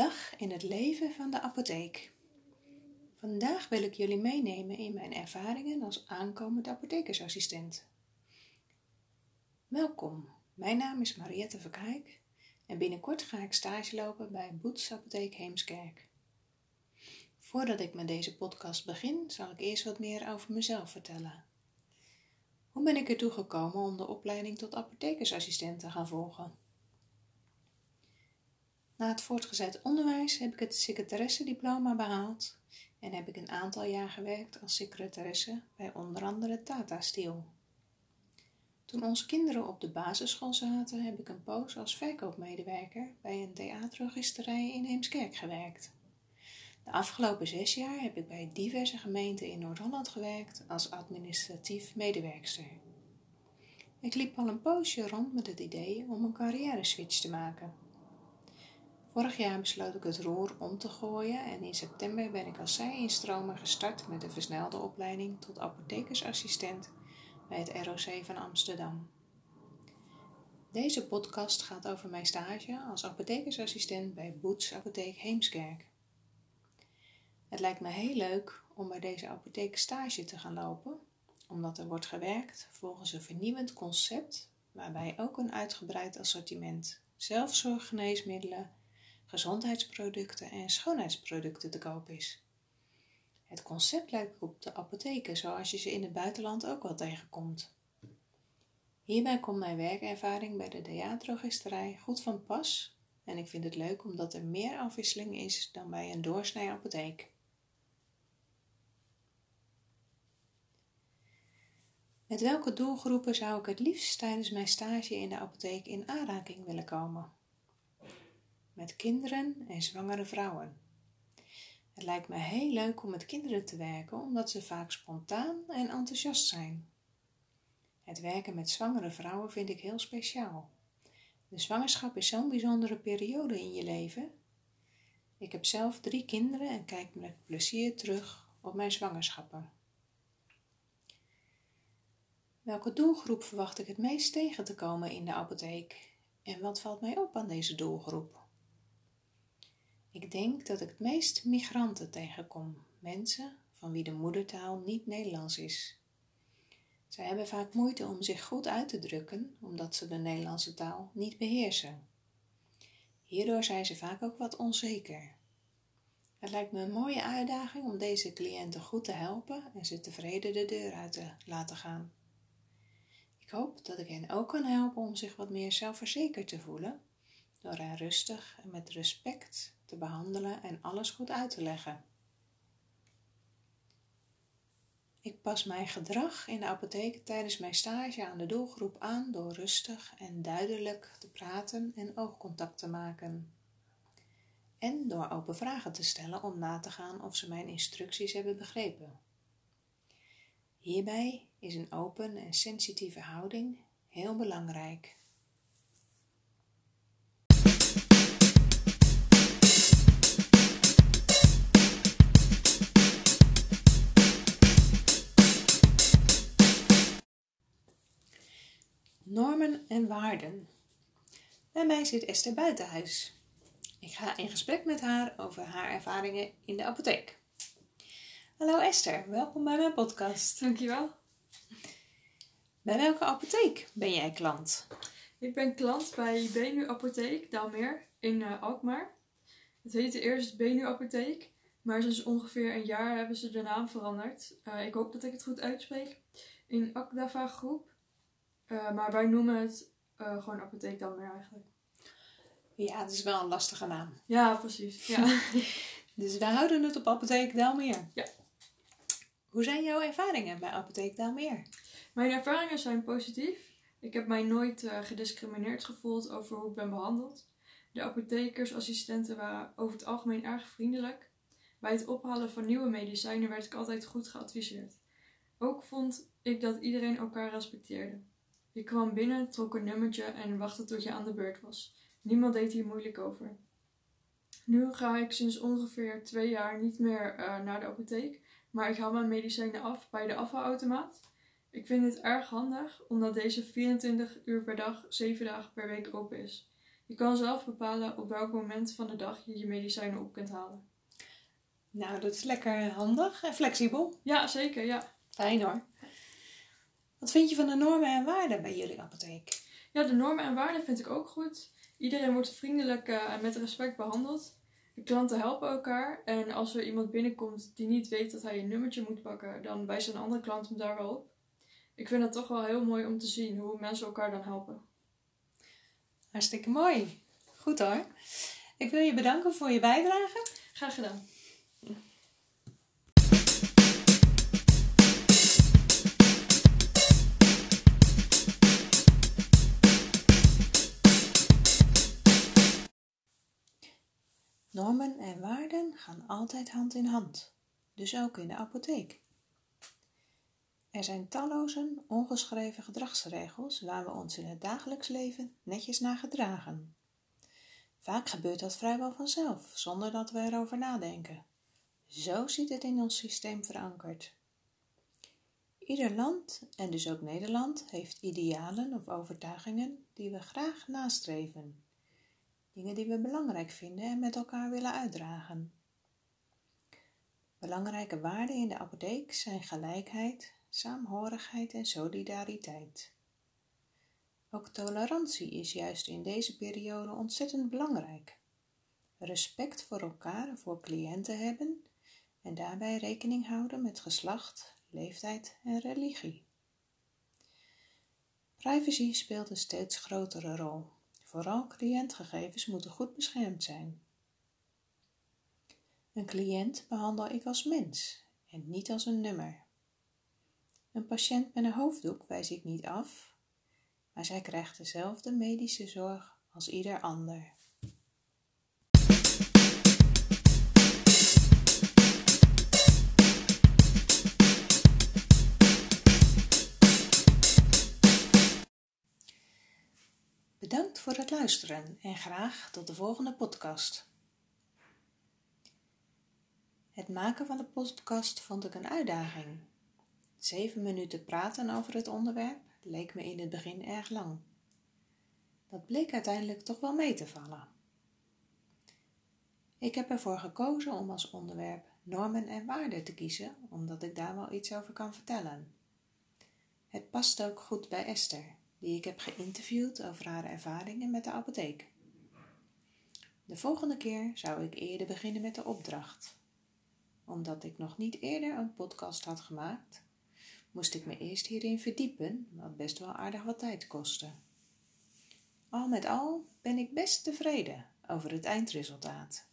dag in het leven van de apotheek. Vandaag wil ik jullie meenemen in mijn ervaringen als aankomend apothekersassistent. Welkom, mijn naam is Mariette Verkijk en binnenkort ga ik stage lopen bij Boets Apotheek Heemskerk. Voordat ik met deze podcast begin, zal ik eerst wat meer over mezelf vertellen. Hoe ben ik ertoe gekomen om de opleiding tot apothekersassistent te gaan volgen? Na het voortgezet onderwijs heb ik het secretaresse-diploma behaald en heb ik een aantal jaar gewerkt als secretaresse bij onder andere Tata Steel. Toen onze kinderen op de basisschool zaten, heb ik een poos als verkoopmedewerker bij een theaterregisterij in Heemskerk gewerkt. De afgelopen zes jaar heb ik bij diverse gemeenten in Noord-Holland gewerkt als administratief medewerkster. Ik liep al een poosje rond met het idee om een carrière switch te maken. Vorig jaar besloot ik het roer om te gooien en in september ben ik als zij-instromer gestart met de versnelde opleiding tot apothekersassistent bij het ROC van Amsterdam. Deze podcast gaat over mijn stage als apothekersassistent bij Boets Apotheek Heemskerk. Het lijkt me heel leuk om bij deze apotheek stage te gaan lopen, omdat er wordt gewerkt volgens een vernieuwend concept waarbij ook een uitgebreid assortiment zelfzorggeneesmiddelen gezondheidsproducten en schoonheidsproducten te koop is. Het concept lijkt op de apotheken zoals je ze in het buitenland ook wel tegenkomt. Hierbij komt mijn werkervaring bij de theaterregisterij goed van pas en ik vind het leuk omdat er meer afwisseling is dan bij een doorsnee apotheek. Met welke doelgroepen zou ik het liefst tijdens mijn stage in de apotheek in aanraking willen komen? Met kinderen en zwangere vrouwen. Het lijkt me heel leuk om met kinderen te werken, omdat ze vaak spontaan en enthousiast zijn. Het werken met zwangere vrouwen vind ik heel speciaal. De zwangerschap is zo'n bijzondere periode in je leven. Ik heb zelf drie kinderen en kijk met plezier terug op mijn zwangerschappen. Welke doelgroep verwacht ik het meest tegen te komen in de apotheek? En wat valt mij op aan deze doelgroep? Ik denk dat ik het meest migranten tegenkom, mensen van wie de moedertaal niet Nederlands is. Zij hebben vaak moeite om zich goed uit te drukken, omdat ze de Nederlandse taal niet beheersen. Hierdoor zijn ze vaak ook wat onzeker. Het lijkt me een mooie uitdaging om deze cliënten goed te helpen en ze tevreden de deur uit te laten gaan. Ik hoop dat ik hen ook kan helpen om zich wat meer zelfverzekerd te voelen, door hen rustig en met respect te behandelen en alles goed uit te leggen. Ik pas mijn gedrag in de apotheek tijdens mijn stage aan de doelgroep aan door rustig en duidelijk te praten en oogcontact te maken. En door open vragen te stellen om na te gaan of ze mijn instructies hebben begrepen. Hierbij is een open en sensitieve houding heel belangrijk. Waarden. Bij mij zit Esther Buitenhuis. Ik ga in gesprek met haar over haar ervaringen in de apotheek. Hallo Esther, welkom bij mijn podcast. Dankjewel. Bij welke apotheek ben jij klant? Ik ben klant bij Benu Apotheek Daalmeer in uh, Alkmaar. Het heette eerst Benu Apotheek, maar sinds ongeveer een jaar hebben ze de naam veranderd. Uh, ik hoop dat ik het goed uitspreek. In Akdava Groep uh, maar wij noemen het uh, gewoon apotheek dan meer eigenlijk. Ja, het is wel een lastige naam. Ja, precies. Ja. dus wij houden het op apotheek Daalmeer. Ja. Hoe zijn jouw ervaringen bij apotheek Daalmeer? Mijn ervaringen zijn positief. Ik heb mij nooit uh, gediscrimineerd gevoeld over hoe ik ben behandeld. De apothekersassistenten waren over het algemeen erg vriendelijk. Bij het ophalen van nieuwe medicijnen werd ik altijd goed geadviseerd. Ook vond ik dat iedereen elkaar respecteerde. Je kwam binnen, trok een nummertje en wachtte tot je aan de beurt was. Niemand deed hier moeilijk over. Nu ga ik sinds ongeveer twee jaar niet meer uh, naar de apotheek, maar ik haal mijn medicijnen af bij de afhaalautomaat. Ik vind het erg handig, omdat deze 24 uur per dag, 7 dagen per week open is. Je kan zelf bepalen op welk moment van de dag je je medicijnen op kunt halen. Nou, dat is lekker handig en flexibel. Ja, zeker, ja. Fijn hoor. Wat vind je van de normen en waarden bij jullie apotheek? Ja, de normen en waarden vind ik ook goed. Iedereen wordt vriendelijk eh, en met respect behandeld. De klanten helpen elkaar en als er iemand binnenkomt die niet weet dat hij een nummertje moet pakken, dan wijst een andere klant hem daar wel op. Ik vind het toch wel heel mooi om te zien hoe mensen elkaar dan helpen. Hartstikke mooi. Goed hoor. Ik wil je bedanken voor je bijdrage. Graag gedaan. Altijd hand in hand, dus ook in de apotheek. Er zijn talloze ongeschreven gedragsregels waar we ons in het dagelijks leven netjes naar gedragen. Vaak gebeurt dat vrijwel vanzelf, zonder dat we erover nadenken. Zo zit het in ons systeem verankerd. Ieder land, en dus ook Nederland, heeft idealen of overtuigingen die we graag nastreven. Dingen die we belangrijk vinden en met elkaar willen uitdragen. Belangrijke waarden in de apotheek zijn gelijkheid, saamhorigheid en solidariteit. Ook tolerantie is juist in deze periode ontzettend belangrijk. Respect voor elkaar en voor cliënten hebben en daarbij rekening houden met geslacht, leeftijd en religie. Privacy speelt een steeds grotere rol. Vooral cliëntgegevens moeten goed beschermd zijn. Een cliënt behandel ik als mens en niet als een nummer. Een patiënt met een hoofddoek wijs ik niet af, maar zij krijgt dezelfde medische zorg als ieder ander. Bedankt voor het luisteren en graag tot de volgende podcast. Het maken van de podcast vond ik een uitdaging. Zeven minuten praten over het onderwerp leek me in het begin erg lang. Dat bleek uiteindelijk toch wel mee te vallen. Ik heb ervoor gekozen om als onderwerp normen en waarden te kiezen, omdat ik daar wel iets over kan vertellen. Het past ook goed bij Esther, die ik heb geïnterviewd over haar ervaringen met de apotheek. De volgende keer zou ik eerder beginnen met de opdracht. Omdat ik nog niet eerder een podcast had gemaakt, moest ik me eerst hierin verdiepen, wat best wel aardig wat tijd kostte. Al met al ben ik best tevreden over het eindresultaat.